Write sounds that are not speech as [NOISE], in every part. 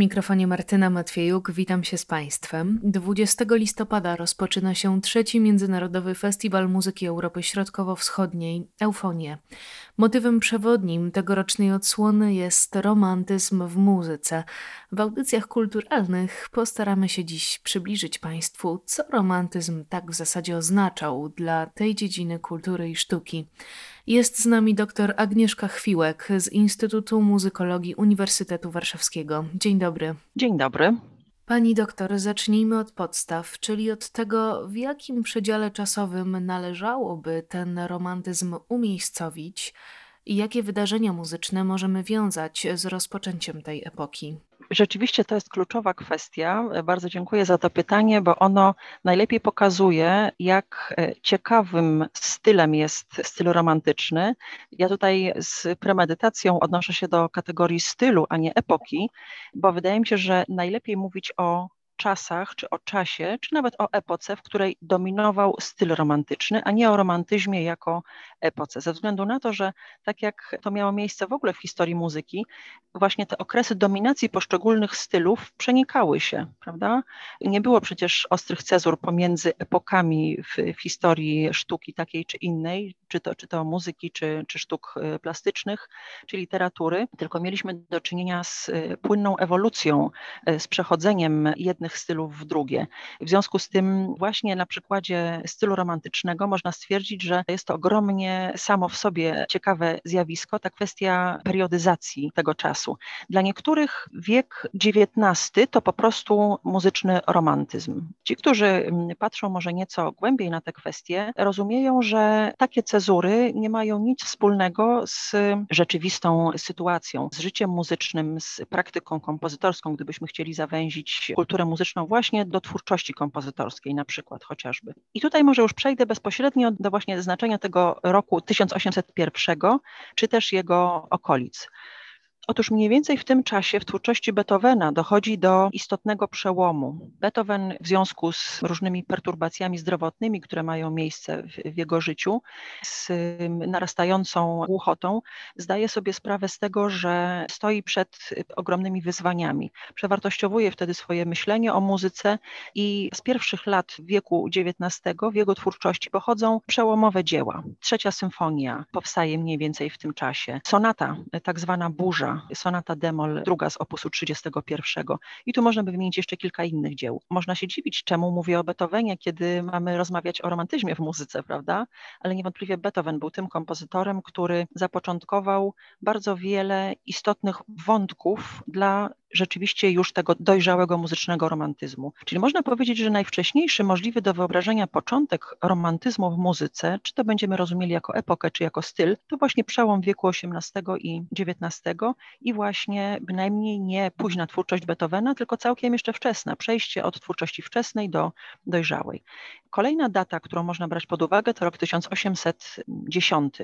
Mikrofonie Martyna Matwiejuk witam się z Państwem. 20 listopada rozpoczyna się trzeci Międzynarodowy Festiwal Muzyki Europy Środkowo-Wschodniej Eufonie. Motywem przewodnim tegorocznej odsłony jest romantyzm w muzyce. W audycjach kulturalnych postaramy się dziś przybliżyć Państwu, co romantyzm tak w zasadzie oznaczał dla tej dziedziny kultury i sztuki. Jest z nami dr Agnieszka Chwiłek z Instytutu Muzykologii Uniwersytetu Warszawskiego. Dzień dobry. Dzień dobry. Pani doktor, zacznijmy od podstaw, czyli od tego, w jakim przedziale czasowym należałoby ten romantyzm umiejscowić i jakie wydarzenia muzyczne możemy wiązać z rozpoczęciem tej epoki. Rzeczywiście to jest kluczowa kwestia. Bardzo dziękuję za to pytanie, bo ono najlepiej pokazuje, jak e, ciekawym stylem jest styl romantyczny. Ja tutaj z premedytacją odnoszę się do kategorii stylu, a nie epoki, bo wydaje mi się, że najlepiej mówić o czasach, czy o czasie, czy nawet o epoce, w której dominował styl romantyczny, a nie o romantyzmie jako epoce. Ze względu na to, że tak jak to miało miejsce w ogóle w historii muzyki, właśnie te okresy dominacji poszczególnych stylów przenikały się, prawda? Nie było przecież ostrych cezur pomiędzy epokami w, w historii sztuki takiej czy innej, czy to, czy to muzyki, czy, czy sztuk e, plastycznych, czy literatury, tylko mieliśmy do czynienia z e, płynną ewolucją, e, z przechodzeniem jednych stylów w drugie. W związku z tym właśnie na przykładzie stylu romantycznego można stwierdzić, że jest to ogromnie samo w sobie ciekawe zjawisko, ta kwestia periodyzacji tego czasu. Dla niektórych wiek XIX to po prostu muzyczny romantyzm. Ci, którzy mm, patrzą może nieco głębiej na te kwestie, rozumieją, że takie cezury nie mają nic wspólnego z rzeczywistą sytuacją, z życiem muzycznym, z praktyką kompozytorską, gdybyśmy chcieli zawęzić kulturę muzyczną właśnie do twórczości kompozytorskiej na przykład chociażby. I tutaj może już przejdę bezpośrednio do właśnie znaczenia tego roku 1801, czy też jego okolic. Otóż mniej więcej w tym czasie w twórczości Beethovena dochodzi do istotnego przełomu. Beethoven w związku z różnymi perturbacjami zdrowotnymi, które mają miejsce w, w jego życiu, z narastającą głuchotą, zdaje sobie sprawę z tego, że stoi przed ogromnymi wyzwaniami. Przewartościowuje wtedy swoje myślenie o muzyce i z pierwszych lat wieku XIX w jego twórczości pochodzą przełomowe dzieła. Trzecia symfonia powstaje mniej więcej w tym czasie. Sonata, tak zwana burza, sonata demol, druga z opusu 31. I tu można by wymienić jeszcze kilka innych dzieł. Można się dziwić, czemu mówię o Beethovenie, kiedy mamy rozmawiać o romantyzmie w muzyce, prawda? Ale niewątpliwie Beethoven był tym kompozytorem, który zapoczątkował bardzo wiele istotnych wątków dla rzeczywiście już tego dojrzałego muzycznego romantyzmu. Czyli można powiedzieć, że najwcześniejszy możliwy do wyobrażenia początek romantyzmu w muzyce, czy to będziemy rozumieli jako epokę, czy jako styl, to właśnie przełom wieku XVIII i XIX i właśnie bynajmniej nie późna twórczość Beethovena, tylko całkiem jeszcze wczesna, przejście od twórczości wczesnej do dojrzałej. Kolejna data, którą można brać pod uwagę, to rok 1810.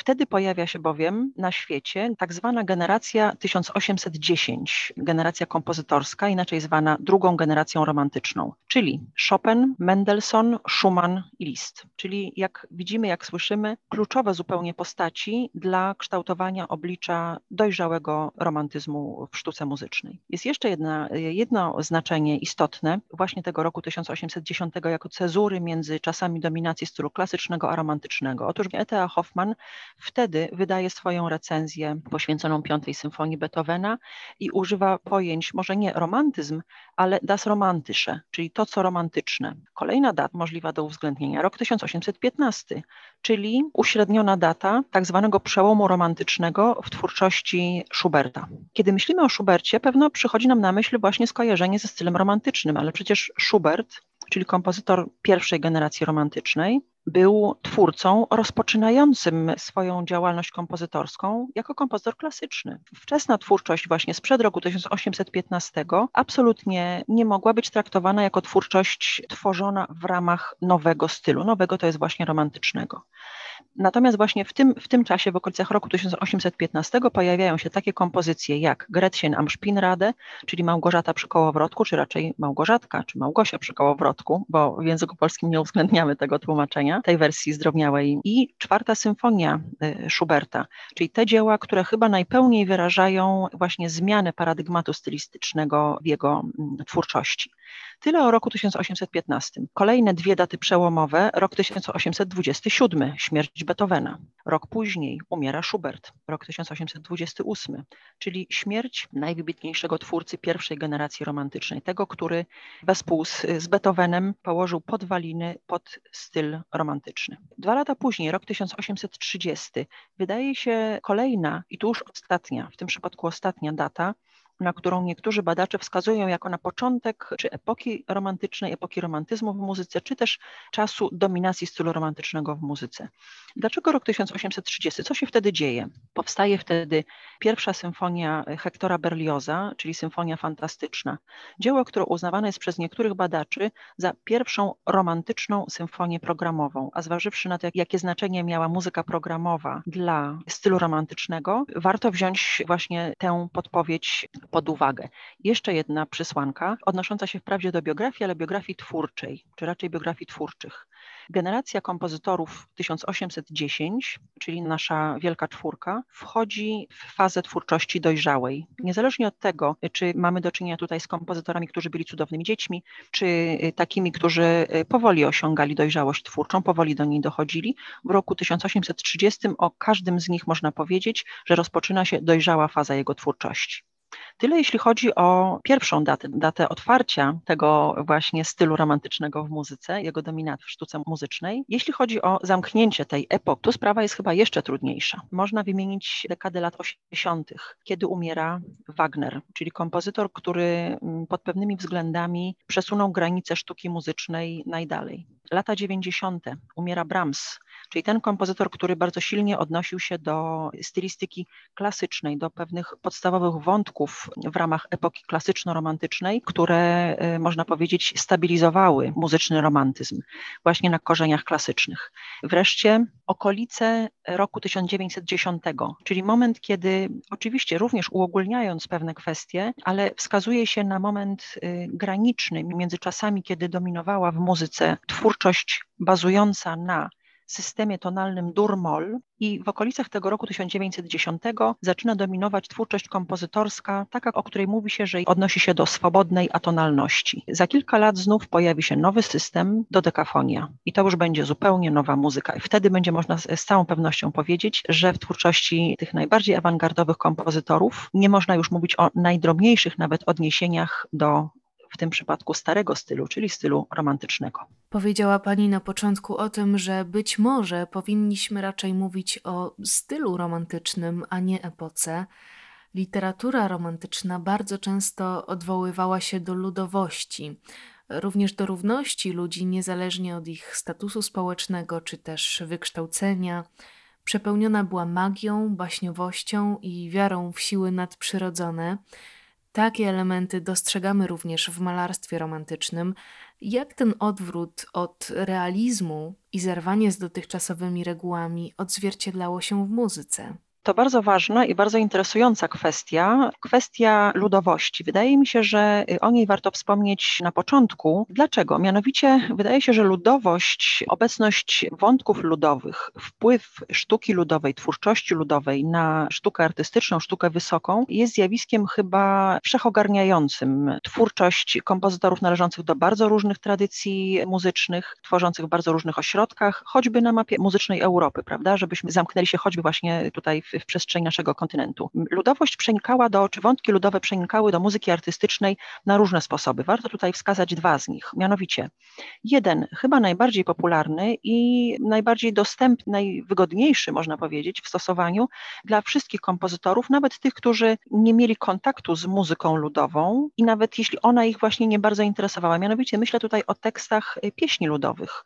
Wtedy pojawia się bowiem na świecie tak zwana generacja 1810, generacja kompozytorska, inaczej zwana drugą generacją romantyczną, czyli Chopin, Mendelssohn, Schumann i Liszt. Czyli jak widzimy, jak słyszymy, kluczowe zupełnie postaci dla kształtowania oblicza dojrzałego romantyzmu w sztuce muzycznej. Jest jeszcze jedna, jedno znaczenie istotne właśnie tego roku 1810 jako cezury między czasami dominacji stylu klasycznego a romantycznego. Otóż E.T.A. Hoffman Wtedy wydaje swoją recenzję poświęconą Piątej Symfonii Beethovena i używa pojęć może nie romantyzm, ale das romantysche, czyli to, co romantyczne. Kolejna data możliwa do uwzględnienia, rok 1815, czyli uśredniona data tak zwanego przełomu romantycznego w twórczości Schuberta. Kiedy myślimy o Schubercie, pewno przychodzi nam na myśl właśnie skojarzenie ze stylem romantycznym, ale przecież Schubert czyli kompozytor pierwszej generacji romantycznej, był twórcą rozpoczynającym swoją działalność kompozytorską jako kompozytor klasyczny. Wczesna twórczość właśnie sprzed roku 1815 absolutnie nie mogła być traktowana jako twórczość tworzona w ramach nowego stylu. Nowego to jest właśnie romantycznego. Natomiast właśnie w tym, w tym czasie, w okolicach roku 1815, pojawiają się takie kompozycje jak Gretchen am Spinnrade, czyli Małgorzata przy kołowrotku, czy raczej Małgorzatka, czy Małgosia przy kołowrotku, bo w języku polskim nie uwzględniamy tego tłumaczenia, tej wersji zdrobniałej. I czwarta symfonia y, Schuberta, czyli te dzieła, które chyba najpełniej wyrażają właśnie zmianę paradygmatu stylistycznego w jego mm, twórczości. Tyle o roku 1815. Kolejne dwie daty przełomowe, rok 1827, śmierć Beethovena. Rok później umiera Schubert, rok 1828, czyli śmierć najwybitniejszego twórcy pierwszej generacji romantycznej, tego, który wespół z, z Beethovenem położył podwaliny pod styl romantyczny. Dwa lata później, rok 1830, wydaje się kolejna i tu już ostatnia, w tym przypadku ostatnia data, na którą niektórzy badacze wskazują jako na początek czy epoki romantycznej, epoki romantyzmu w muzyce, czy też czasu dominacji stylu romantycznego w muzyce. Dlaczego rok 1830? Co się wtedy dzieje? Powstaje wtedy pierwsza symfonia Hektora Berlioza, czyli symfonia fantastyczna. Dzieło, które uznawane jest przez niektórych badaczy za pierwszą romantyczną symfonię programową, a zważywszy na to, jakie znaczenie miała muzyka programowa dla stylu romantycznego, warto wziąć właśnie tę podpowiedź pod uwagę. Jeszcze jedna przysłanka, odnosząca się wprawdzie do biografii, ale biografii twórczej, czy raczej biografii twórczych. Generacja kompozytorów 1810, czyli nasza wielka czwórka, wchodzi w fazę twórczości dojrzałej. Niezależnie od tego, czy mamy do czynienia tutaj z kompozytorami, którzy byli cudownymi dziećmi, czy takimi, którzy powoli osiągali dojrzałość twórczą, powoli do niej dochodzili, w roku 1830 o każdym z nich można powiedzieć, że rozpoczyna się dojrzała faza jego twórczości. Tyle jeśli chodzi o pierwszą datę, datę otwarcia tego właśnie stylu romantycznego w muzyce, jego dominat w sztuce muzycznej. Jeśli chodzi o zamknięcie tej epoki, tu sprawa jest chyba jeszcze trudniejsza. Można wymienić dekadę lat 80., kiedy umiera Wagner, czyli kompozytor, który mm, pod pewnymi względami przesunął granice sztuki muzycznej najdalej. Lata 90. umiera Brahms, czyli ten kompozytor, który bardzo silnie odnosił się do stylistyki klasycznej, do pewnych podstawowych wątków w ramach epoki klasyczno-romantycznej, które y, można powiedzieć stabilizowały muzyczny romantyzm właśnie na korzeniach klasycznych. Wreszcie okolice roku 1910, czyli moment, kiedy oczywiście również uogólniając pewne kwestie, ale wskazuje się na moment y, graniczny między czasami, kiedy dominowała w muzyce twórczość bazująca na systemie tonalnym dur-moll i w okolicach tego roku 1910 zaczyna dominować twórczość kompozytorska, taka, o której mówi się, że odnosi się do swobodnej atonalności. Za kilka lat znów pojawi się nowy system, dodekafonia i to już będzie zupełnie nowa muzyka. I wtedy będzie można z całą pewnością powiedzieć, że w twórczości tych najbardziej awangardowych kompozytorów nie można już mówić o najdrobniejszych nawet odniesieniach do w tym przypadku starego stylu, czyli stylu romantycznego. Powiedziała Pani na początku o tym, że być może powinniśmy raczej mówić o stylu romantycznym, a nie epoce. Literatura romantyczna bardzo często odwoływała się do ludowości, również do równości ludzi, niezależnie od ich statusu społecznego czy też wykształcenia. Przepełniona była magią, baśniowością i wiarą w siły nadprzyrodzone. Takie elementy dostrzegamy również w malarstwie romantycznym. Jak ten odwrót od realizmu i zerwanie z dotychczasowymi regułami odzwierciedlało się w muzyce? To bardzo ważna i bardzo interesująca kwestia, kwestia ludowości. Wydaje mi się, że o niej warto wspomnieć na początku. Dlaczego? Mianowicie wydaje się, że ludowość, obecność wątków ludowych, wpływ sztuki ludowej, twórczości ludowej na sztukę artystyczną, sztukę wysoką jest zjawiskiem chyba wszechogarniającym. Twórczość kompozytorów należących do bardzo różnych tradycji muzycznych, tworzących w bardzo różnych ośrodkach, choćby na mapie muzycznej Europy, prawda? Żebyśmy zamknęli się choćby właśnie tutaj w w przestrzeni naszego kontynentu. Ludowość przenikała do, czy wątki ludowe przenikały do muzyki artystycznej na różne sposoby. Warto tutaj wskazać dwa z nich, mianowicie jeden, chyba najbardziej popularny i najbardziej dostępny, najwygodniejszy, można powiedzieć, w stosowaniu dla wszystkich kompozytorów, nawet tych, którzy nie mieli kontaktu z muzyką ludową i nawet jeśli ona ich właśnie nie bardzo interesowała. Mianowicie myślę tutaj o tekstach pieśni ludowych,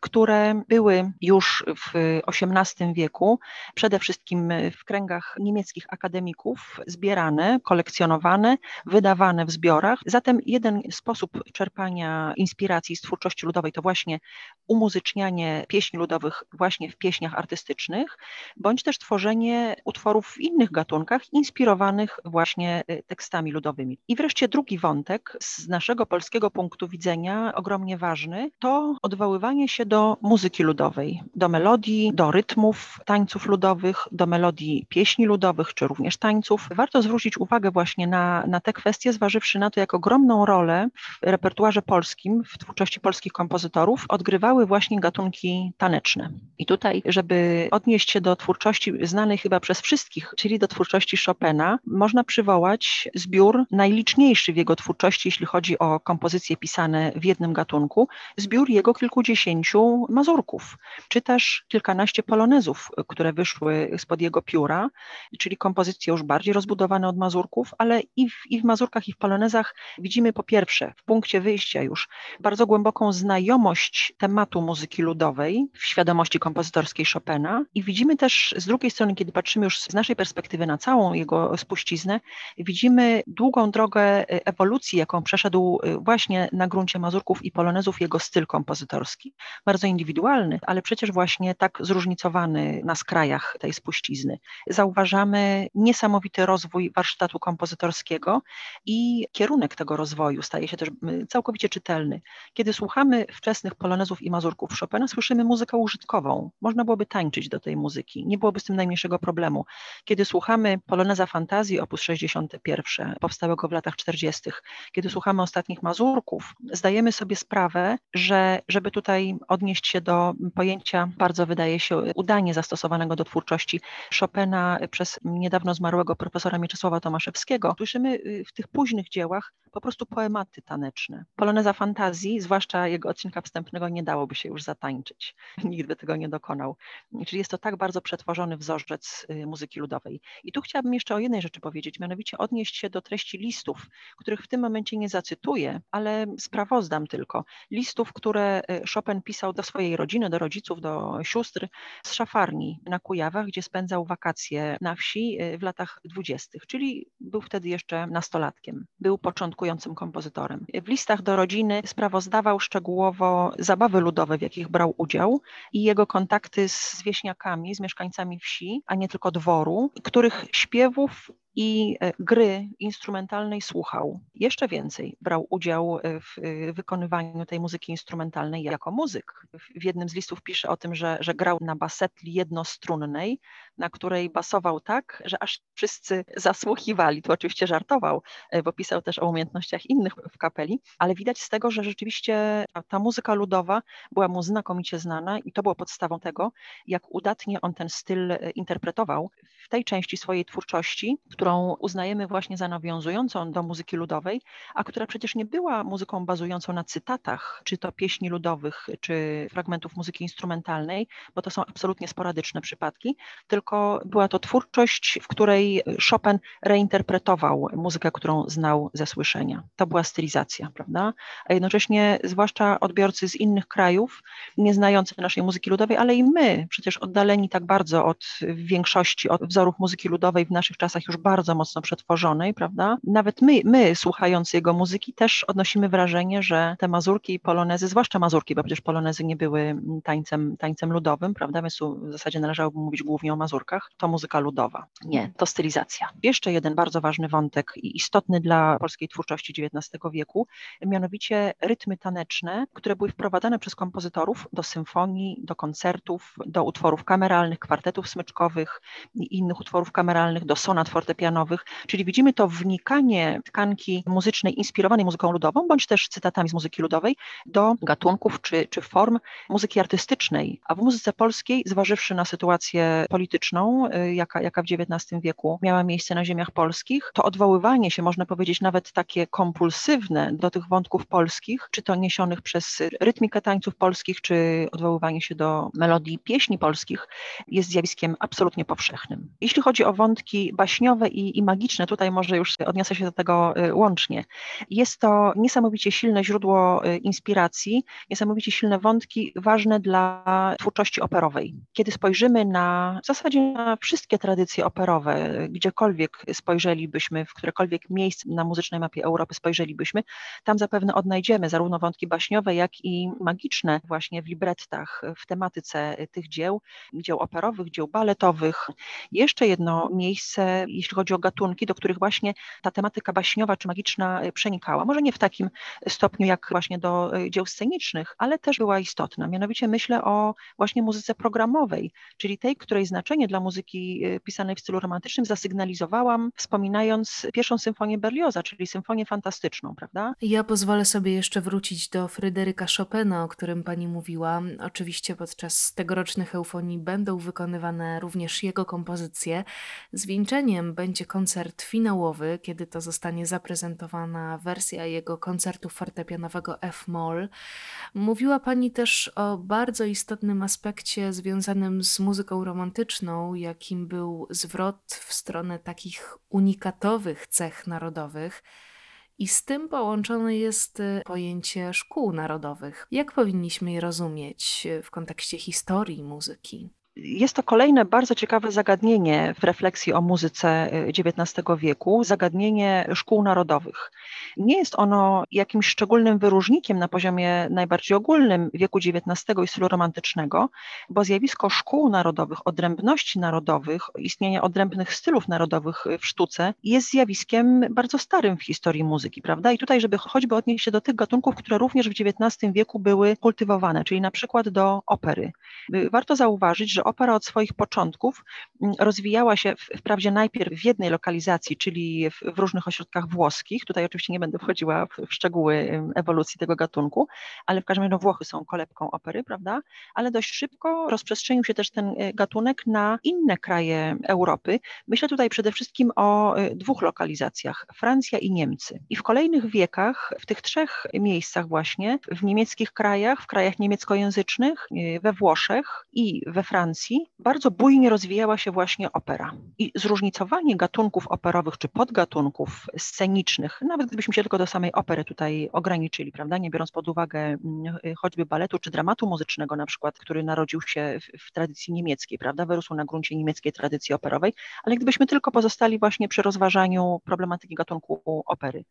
które były już w XVIII wieku, przede wszystkim w kręgach niemieckich akademików, zbierane, kolekcjonowane, wydawane w zbiorach. Zatem jeden sposób czerpania inspiracji z twórczości ludowej to właśnie umuzycznianie pieśni ludowych właśnie w pieśniach artystycznych, bądź też tworzenie utworów w innych gatunkach inspirowanych właśnie y, tekstami ludowymi. I wreszcie drugi wątek z naszego polskiego punktu widzenia, ogromnie ważny, to odwoływanie się do muzyki ludowej, do melodii, do rytmów tańców ludowych, do melodii pieśni ludowych, czy również tańców. Warto zwrócić uwagę właśnie na, na te kwestie, zważywszy na to, jak ogromną rolę w repertuarze polskim, w twórczości polskich kompozytorów odgrywały właśnie gatunki taneczne. I tutaj, żeby odnieść się do twórczości znanej chyba przez wszystkich, czyli do twórczości Chopina, można przywołać zbiór najliczniejszy w jego twórczości, jeśli chodzi o kompozycje pisane w jednym gatunku, zbiór jego kilkudziesięciu mazurków, czy też kilkanaście polonezów, które wyszły spod jego pióra, czyli kompozycje już bardziej rozbudowane od mazurków, ale i w, i w mazurkach, i w polonezach widzimy po pierwsze w punkcie wyjścia już bardzo głęboką znajomość tematu muzyki ludowej w świadomości kompozytorskiej Chopina i widzimy też z drugiej strony, kiedy patrzymy już z naszej perspektywy na całą jego spuściznę, widzimy długą drogę e, ewolucji, jaką przeszedł e, właśnie na gruncie mazurków i polonezów jego styl kompozytorski. Bardzo indywidualny, ale przecież właśnie tak zróżnicowany na skrajach tej spuścizny. Zauważamy niesamowity rozwój warsztatu kompozytorskiego i kierunek tego rozwoju staje się też całkowicie czytelny. Kiedy słuchamy wczesnych polonezów i mazurków Chopina, słyszymy muzykę użytkową. Można byłoby tańczyć do tej muzyki, nie byłoby z tym najmniejszego problemu. Kiedy słuchamy poloneza fantazji op. 61, powstałego w latach 40., kiedy słuchamy ostatnich mazurków, zdajemy sobie sprawę, że żeby tutaj odnieść się do pojęcia bardzo wydaje się udanie zastosowanego do twórczości Chopina przez niedawno zmarłego profesora Mieczysława Tomaszewskiego, słyszymy y, w tych późnych dziełach po prostu poematy taneczne. Poloneza fantazji, zwłaszcza jego odcinka wstępnego, nie dałoby się już zatańczyć. [LAUGHS] Nikt by tego nie dokonał. Czyli jest to tak bardzo przetworzony wzorzec y, muzyki ludowej. I tu chciałabym jeszcze o jednej rzeczy powiedzieć, mianowicie odnieść się do treści listów, których w tym momencie nie zacytuję, ale sprawozdam tylko. Listów, które y, Chopin pisał do swojej rodziny, do rodziców, do sióstr z szafarni na Kujawach, gdzie spędzał wakacje na wsi y, w latach dwudziestych, czyli był wtedy jeszcze nastolatkiem. Był początkującym kompozytorem. W listach do rodziny sprawozdawał szczegółowo zabawy ludowe, w jakich brał udział i jego kontakty z wieśniakami, z mieszkańcami wsi, a nie tylko dworu, których śpiewów i e, gry instrumentalnej słuchał. Jeszcze więcej, brał udział w e, wykonywaniu tej muzyki instrumentalnej jako muzyk. W jednym z listów pisze o tym, że, że grał na basetli jednostrunnej, na której basował tak, że aż wszyscy zasłuchiwali. Tu oczywiście żartował, bo pisał też o umiejętnościach innych w kapeli, ale widać z tego, że rzeczywiście ta muzyka ludowa była mu znakomicie znana i to było podstawą tego, jak udatnie on ten styl interpretował w tej części swojej twórczości, którą uznajemy właśnie za nawiązującą do muzyki ludowej, a która przecież nie była muzyką bazującą na cytatach, czy to pieśni ludowych, czy fragmentów muzyki instrumentalnej, bo to są absolutnie sporadyczne przypadki, tylko była to twórczość, w której Chopin reinterpretował muzykę, którą znał ze słyszenia. To była stylizacja, prawda? A jednocześnie, zwłaszcza odbiorcy z innych krajów, nie znający naszej muzyki ludowej, ale i my, przecież oddaleni tak bardzo od większości, od wzorów muzyki ludowej w naszych czasach już bardzo mocno przetworzonej, prawda? Nawet my, my słuchając jego muzyki też odnosimy wrażenie, że te mazurki i polonezy, zwłaszcza mazurki, bo przecież polonezy nie były tańcem, tańcem ludowym, prawda? Więc w zasadzie należałoby mówić głównie o mazurkach. To muzyka ludowa. Nie, to stylizacja. Jeszcze jeden bardzo ważny wątek i istotny dla polskiej twórczości XIX wieku, mianowicie rytmy taneczne, które były wprowadzane przez kompozytorów do symfonii, do koncertów, do utworów kameralnych, kwartetów smyczkowych i innych utworów kameralnych, do sonat fortepianowych, czyli widzimy to wnikanie tkanki muzycznej inspirowanej muzyką ludową, bądź też cytatami z muzyki ludowej, do gatunków czy, czy form muzyki artystycznej. A w muzyce polskiej, zważywszy na sytuację polityczną, y, jaka, jaka w XIX wieku miała miejsce na ziemiach polskich, to odwoływanie się, można powiedzieć, nawet takie kompulsywne do tych wątków polskich, czy to niesionych przez rytmikę tańców polskich, czy odwoływanie się do melodii pieśni polskich, jest zjawiskiem absolutnie powszechnym. Jeśli chodzi o wątki baśniowe i, i magiczne, tutaj może już odniosę się do tego y, łącznie. Jest to niesamowicie silne źródło y, inspiracji, niesamowicie silne wątki ważne dla twórczości operowej. Kiedy spojrzymy na w zasadzie na wszystkie tradycje operowe, gdziekolwiek spojrzelibyśmy, w którekolwiek miejsce na muzycznej mapie Europy spojrzelibyśmy, tam zapewne odnajdziemy zarówno wątki baśniowe, jak i magiczne właśnie w librettach, w tematyce tych dzieł, dzieł operowych, dzieł baletowych. Jeszcze jedno miejsce, jeśli chodzi o gatunki, do których właśnie ta tematyka baśniowa czy magiczna przenikała. Może nie w takim stopniu jak właśnie do dzieł scenicznych, ale też była istotna. Mianowicie myślę o właśnie muzyce programowej, czyli tej, której znaczenie dla muzyki pisanej w stylu romantycznym zasygnalizowałam, wspominając pierwszą symfonię Berlioza, czyli symfonię fantastyczną, prawda? Ja pozwolę sobie jeszcze wrócić do Fryderyka Chopina, o którym pani mówiła. Oczywiście podczas tegorocznych eufonii będą wykonywane również jego kompozycje. Zwieńczeniem będzie koncert finałowy, kiedy to zostanie zaprezentowana wersja jego koncertu fortepianowego F-moll. Mówiła pani też o bardzo istotnym aspekcie związanym z muzyką romantyczną, jakim był zwrot w stronę takich unikatowych cech narodowych. I z tym połączone jest y, pojęcie szkół narodowych. Jak powinniśmy je rozumieć y, w kontekście historii muzyki? Jest to kolejne bardzo ciekawe zagadnienie w refleksji o muzyce XIX wieku, zagadnienie szkół narodowych. Nie jest ono jakimś szczególnym wyróżnikiem na poziomie najbardziej ogólnym wieku XIX i stylu romantycznego, bo zjawisko szkół narodowych, odrębności narodowych, istnienia odrębnych stylów narodowych w sztuce jest zjawiskiem bardzo starym w historii muzyki, prawda? I tutaj, żeby choćby odnieść się do tych gatunków, które również w XIX wieku były kultywowane, czyli na przykład do opery. Warto zauważyć, że opera od swoich początków mm, rozwijała się wprawdzie najpierw w jednej lokalizacji, czyli w, w różnych ośrodkach włoskich. Tutaj oczywiście nie będę wchodziła w, w szczegóły ewolucji tego gatunku, ale w każdym razie no, Włochy są kolebką opery, prawda? Ale dość szybko rozprzestrzenił się też ten e, gatunek na inne kraje Europy. Myślę tutaj przede wszystkim o e, dwóch lokalizacjach, Francja i Niemcy. I w kolejnych wiekach w tych trzech miejscach właśnie, w niemieckich krajach, w krajach niemieckojęzycznych, e, we Włoszech i we Francji, bardzo bujnie rozwijała się właśnie opera. I zróżnicowanie gatunków operowych czy podgatunków scenicznych, nawet gdybyśmy się tylko do samej opery tutaj ograniczyli, prawda, nie biorąc pod uwagę mm, choćby baletu czy dramatu muzycznego na przykład, który narodził się w, w tradycji niemieckiej, prawda, wyrósł na gruncie niemieckiej tradycji operowej, ale gdybyśmy tylko pozostali właśnie przy rozważaniu problematyki gatunku opery.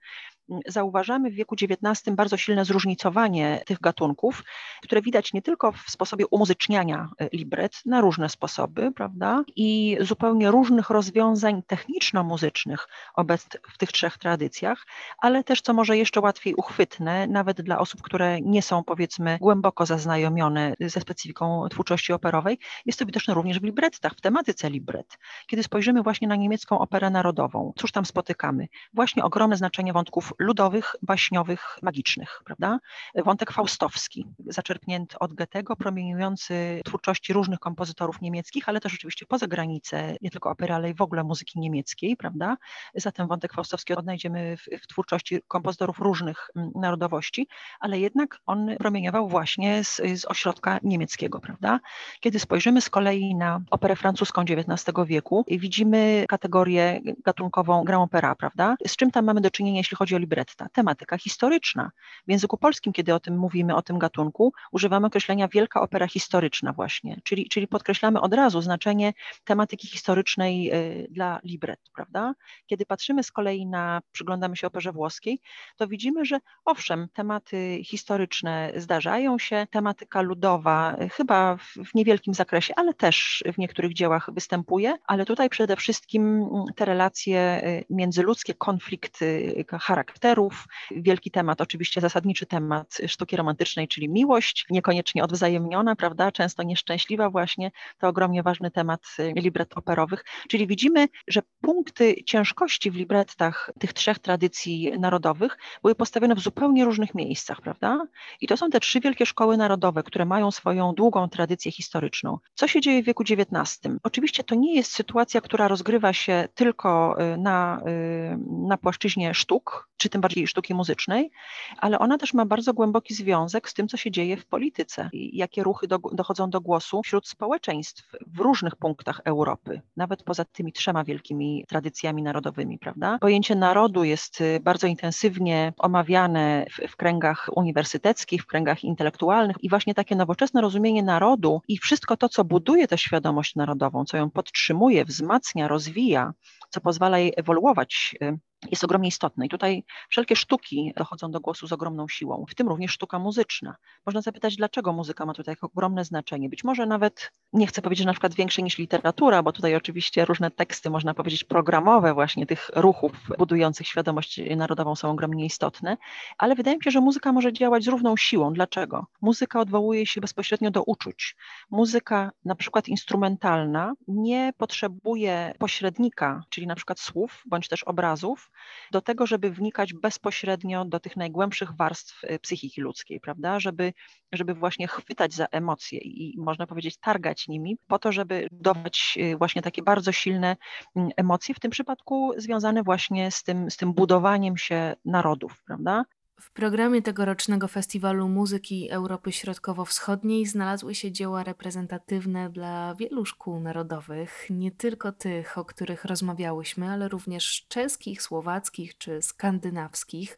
Mm, zauważamy w wieku XIX bardzo silne zróżnicowanie tych gatunków, które widać nie tylko w sposobie umuzyczniania e, libret na różne sposoby, prawda? I zupełnie różnych rozwiązań techniczno-muzycznych obecnych w tych trzech tradycjach, ale też, co może jeszcze łatwiej uchwytne, nawet dla osób, które nie są, powiedzmy, głęboko zaznajomione ze specyfiką twórczości operowej, jest to widoczne również w librettach, w tematyce libret. Kiedy spojrzymy właśnie na niemiecką operę narodową, cóż tam spotykamy? Właśnie ogromne znaczenie wątków ludowych, baśniowych, magicznych, prawda? Wątek faustowski, zaczerpnięty od Goethego, promieniujący twórczości różnych kompozytorów, kompozytorów niemieckich, ale też oczywiście poza granicę, nie tylko opery, ale i w ogóle muzyki niemieckiej, prawda? Zatem wątek faustowski odnajdziemy w, w twórczości kompozytorów różnych mm, narodowości, ale jednak on promieniował właśnie z, z ośrodka niemieckiego, prawda? Kiedy spojrzymy z kolei na operę francuską XIX wieku, widzimy kategorię gatunkową grand opera, prawda? Z czym tam mamy do czynienia, jeśli chodzi o libretta? Tematyka historyczna. W języku polskim, kiedy o tym mówimy, o tym gatunku, używamy określenia wielka opera historyczna właśnie, czyli, czyli podkreślamy od razu znaczenie tematyki historycznej y, dla libret, prawda? Kiedy patrzymy z kolei na, przyglądamy się operze włoskiej, to widzimy, że owszem, tematy historyczne zdarzają się, tematyka ludowa y, chyba w, niewielkim zakresie, ale też w niektórych dziełach występuje, ale tutaj przede wszystkim mm, te relacje y, międzyludzkie, konflikty charakterów, wielki temat, oczywiście zasadniczy temat sztuki romantycznej, czyli miłość, niekoniecznie odwzajemniona, prawda, często nieszczęśliwa właśnie, obecnie to ogromnie ważny temat y, libret operowych. Czyli widzimy, że punkty ciężkości w librettach tych trzech tradycji narodowych były postawione w zupełnie różnych miejscach, prawda? I to są te trzy wielkie szkoły narodowe, które mają swoją długą tradycję historyczną. Co się dzieje w wieku XIX? Oczywiście to nie jest sytuacja, która rozgrywa się tylko y, na, y, na płaszczyźnie sztuk, czy tym bardziej sztuki muzycznej, ale ona też ma bardzo głęboki związek z tym, co się dzieje w polityce jakie ruchy do, dochodzą do głosu wśród społeczeństw w różnych punktach Europy, nawet poza tymi trzema wielkimi tradycjami narodowymi, prawda? Pojęcie narodu jest y, bardzo intensywnie omawiane w, w kręgach uniwersyteckich, w kręgach intelektualnych i właśnie takie nowoczesne rozumienie narodu i wszystko to, co buduje tę świadomość narodową, co ją podtrzymuje, wzmacnia, rozwija, co pozwala jej ewoluować y, jest ogromnie istotne. I tutaj wszelkie sztuki dochodzą do głosu z ogromną siłą, w tym również sztuka muzyczna. Można zapytać, dlaczego muzyka ma tutaj ogromne znaczenie. Być może nawet, nie chcę powiedzieć, że na przykład większe niż literatura, bo tutaj oczywiście różne teksty, można powiedzieć, programowe właśnie tych ruchów budujących świadomość narodową są ogromnie istotne, ale wydaje mi się, że muzyka może działać z równą siłą. Dlaczego? Muzyka odwołuje się bezpośrednio do uczuć. Muzyka, na przykład instrumentalna, nie potrzebuje pośrednika, czyli na przykład słów bądź też obrazów, do tego, żeby wnikać bezpośrednio do tych najgłębszych warstw y, psychiki ludzkiej, prawda? Żeby, żeby właśnie chwytać za emocje i można powiedzieć targać nimi po to, żeby dawać y, właśnie takie bardzo silne mm, emocje, w tym przypadku związane właśnie z tym, z tym budowaniem się narodów, prawda? W programie tegorocznego Festiwalu Muzyki Europy Środkowo-Wschodniej znalazły się dzieła reprezentatywne dla wielu szkół narodowych, nie tylko tych, o których rozmawiałyśmy, ale również czeskich, słowackich czy skandynawskich.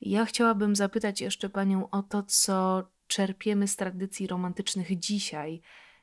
Ja chciałabym zapytać jeszcze Panią o to, co czerpiemy z tradycji romantycznych dzisiaj,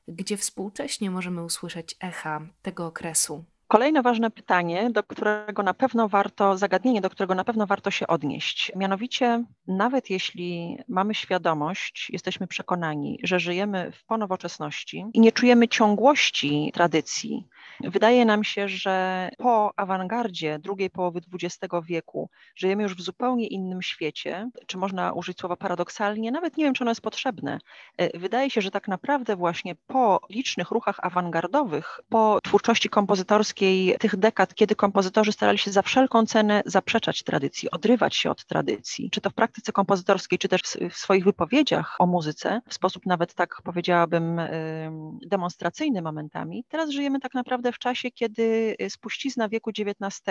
gdzie współcześnie możemy usłyszeć echa tego okresu. Kolejne ważne pytanie, do którego na pewno warto, zagadnienie, do którego na pewno warto się odnieść. Mianowicie, nawet jeśli mamy świadomość, jesteśmy przekonani, że żyjemy w ponowoczesności i nie czujemy ciągłości tradycji, wydaje nam się, że po awangardzie drugiej połowy XX wieku żyjemy już w zupełnie innym świecie, czy można użyć słowa paradoksalnie, nawet nie wiem, czy ono jest potrzebne. E, wydaje się, że tak naprawdę właśnie po licznych ruchach awangardowych, po twórczości kompozytorskiej, tych dekad, kiedy kompozytorzy starali się za wszelką cenę zaprzeczać tradycji, odrywać się od tradycji, czy to w praktyce kompozytorskiej, czy też w swoich wypowiedziach o muzyce, w sposób nawet tak powiedziałabym demonstracyjny momentami. Teraz żyjemy tak naprawdę w czasie, kiedy spuścizna wieku XIX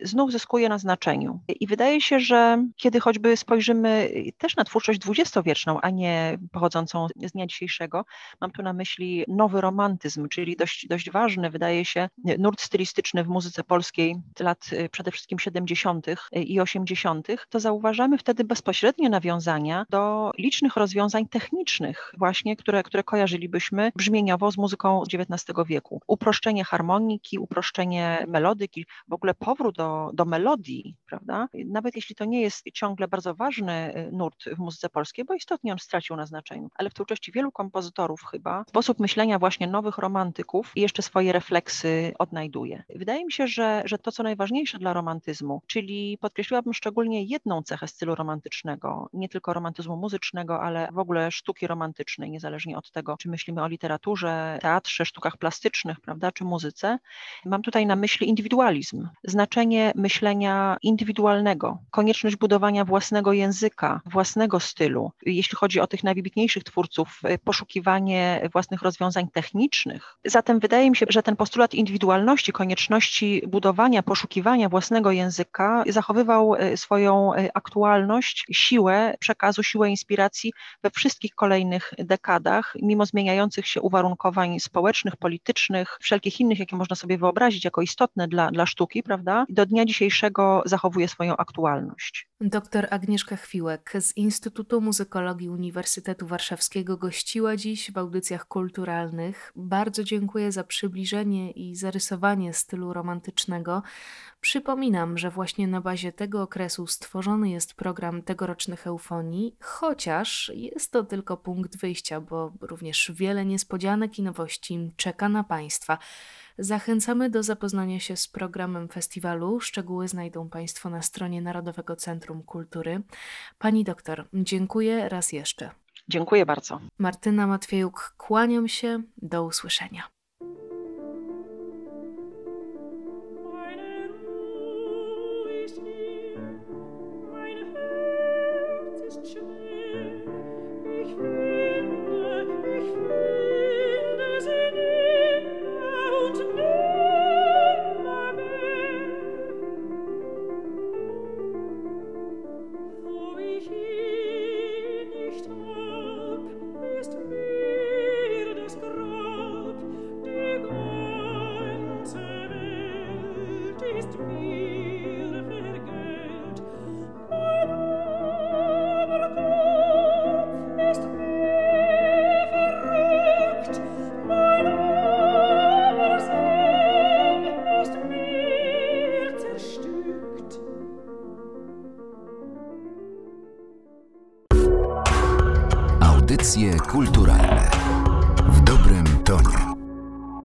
znów zyskuje na znaczeniu. I wydaje się, że kiedy choćby spojrzymy też na twórczość dwudziestowieczną, a nie pochodzącą z dnia dzisiejszego, mam tu na myśli nowy romantyzm, czyli dość, dość ważny, wydaje się, nurt stylistyczny w muzyce polskiej lat y, przede wszystkim 70. Y, i 80., to zauważamy wtedy bezpośrednie nawiązania do licznych rozwiązań technicznych, właśnie, które, które kojarzylibyśmy brzmieniowo z muzyką XIX wieku. Uproszczenie harmoniki, uproszczenie melodyki, w ogóle powrót do, do melodii, prawda? Nawet jeśli to nie jest ciągle bardzo ważny y, nurt w muzyce polskiej, bo istotnie on stracił na znaczeniu, ale w twórczości wielu kompozytorów chyba sposób myślenia właśnie nowych romantyków i jeszcze swoje refleksy odnajduje. Wydaje mi się, że, że to, co najważniejsze dla romantyzmu, czyli podkreśliłabym szczególnie jedną cechę stylu romantycznego, nie tylko romantyzmu muzycznego, ale w ogóle sztuki romantycznej, niezależnie od tego, czy myślimy o literaturze, teatrze, sztukach plastycznych, prawda, czy muzyce. Mam tutaj na myśli indywidualizm, znaczenie myślenia indywidualnego, konieczność budowania własnego języka, własnego stylu. Jeśli chodzi o tych najwybitniejszych twórców, poszukiwanie własnych rozwiązań technicznych. Zatem wydaje mi się, że ten postulat indywidualności, konieczności budowania, poszukiwania własnego języka zachowywał e, swoją e, aktualność, siłę przekazu, siłę inspiracji we wszystkich kolejnych dekadach, mimo zmieniających się uwarunkowań społecznych, politycznych, wszelkich innych, jakie można sobie wyobrazić jako istotne dla, dla sztuki, prawda? Do dnia dzisiejszego zachowuje swoją aktualność. Doktor Agnieszka Chwiłek z Instytutu Muzykologii Uniwersytetu Warszawskiego gościła dziś w audycjach kulturalnych. Bardzo dziękuję za przybliżenie i zarysowanie stylu romantycznego. Przypominam, że właśnie na bazie tego okresu stworzony jest program tegorocznych eufonii, chociaż jest to tylko punkt wyjścia, bo również wiele niespodzianek i nowości czeka na Państwa. Zachęcamy do zapoznania się z programem festiwalu. Szczegóły znajdą Państwo na stronie Narodowego Centrum Kultury. Pani doktor, dziękuję raz jeszcze. Dziękuję bardzo. Martyna Matwiejuk, kłaniam się. Do usłyszenia.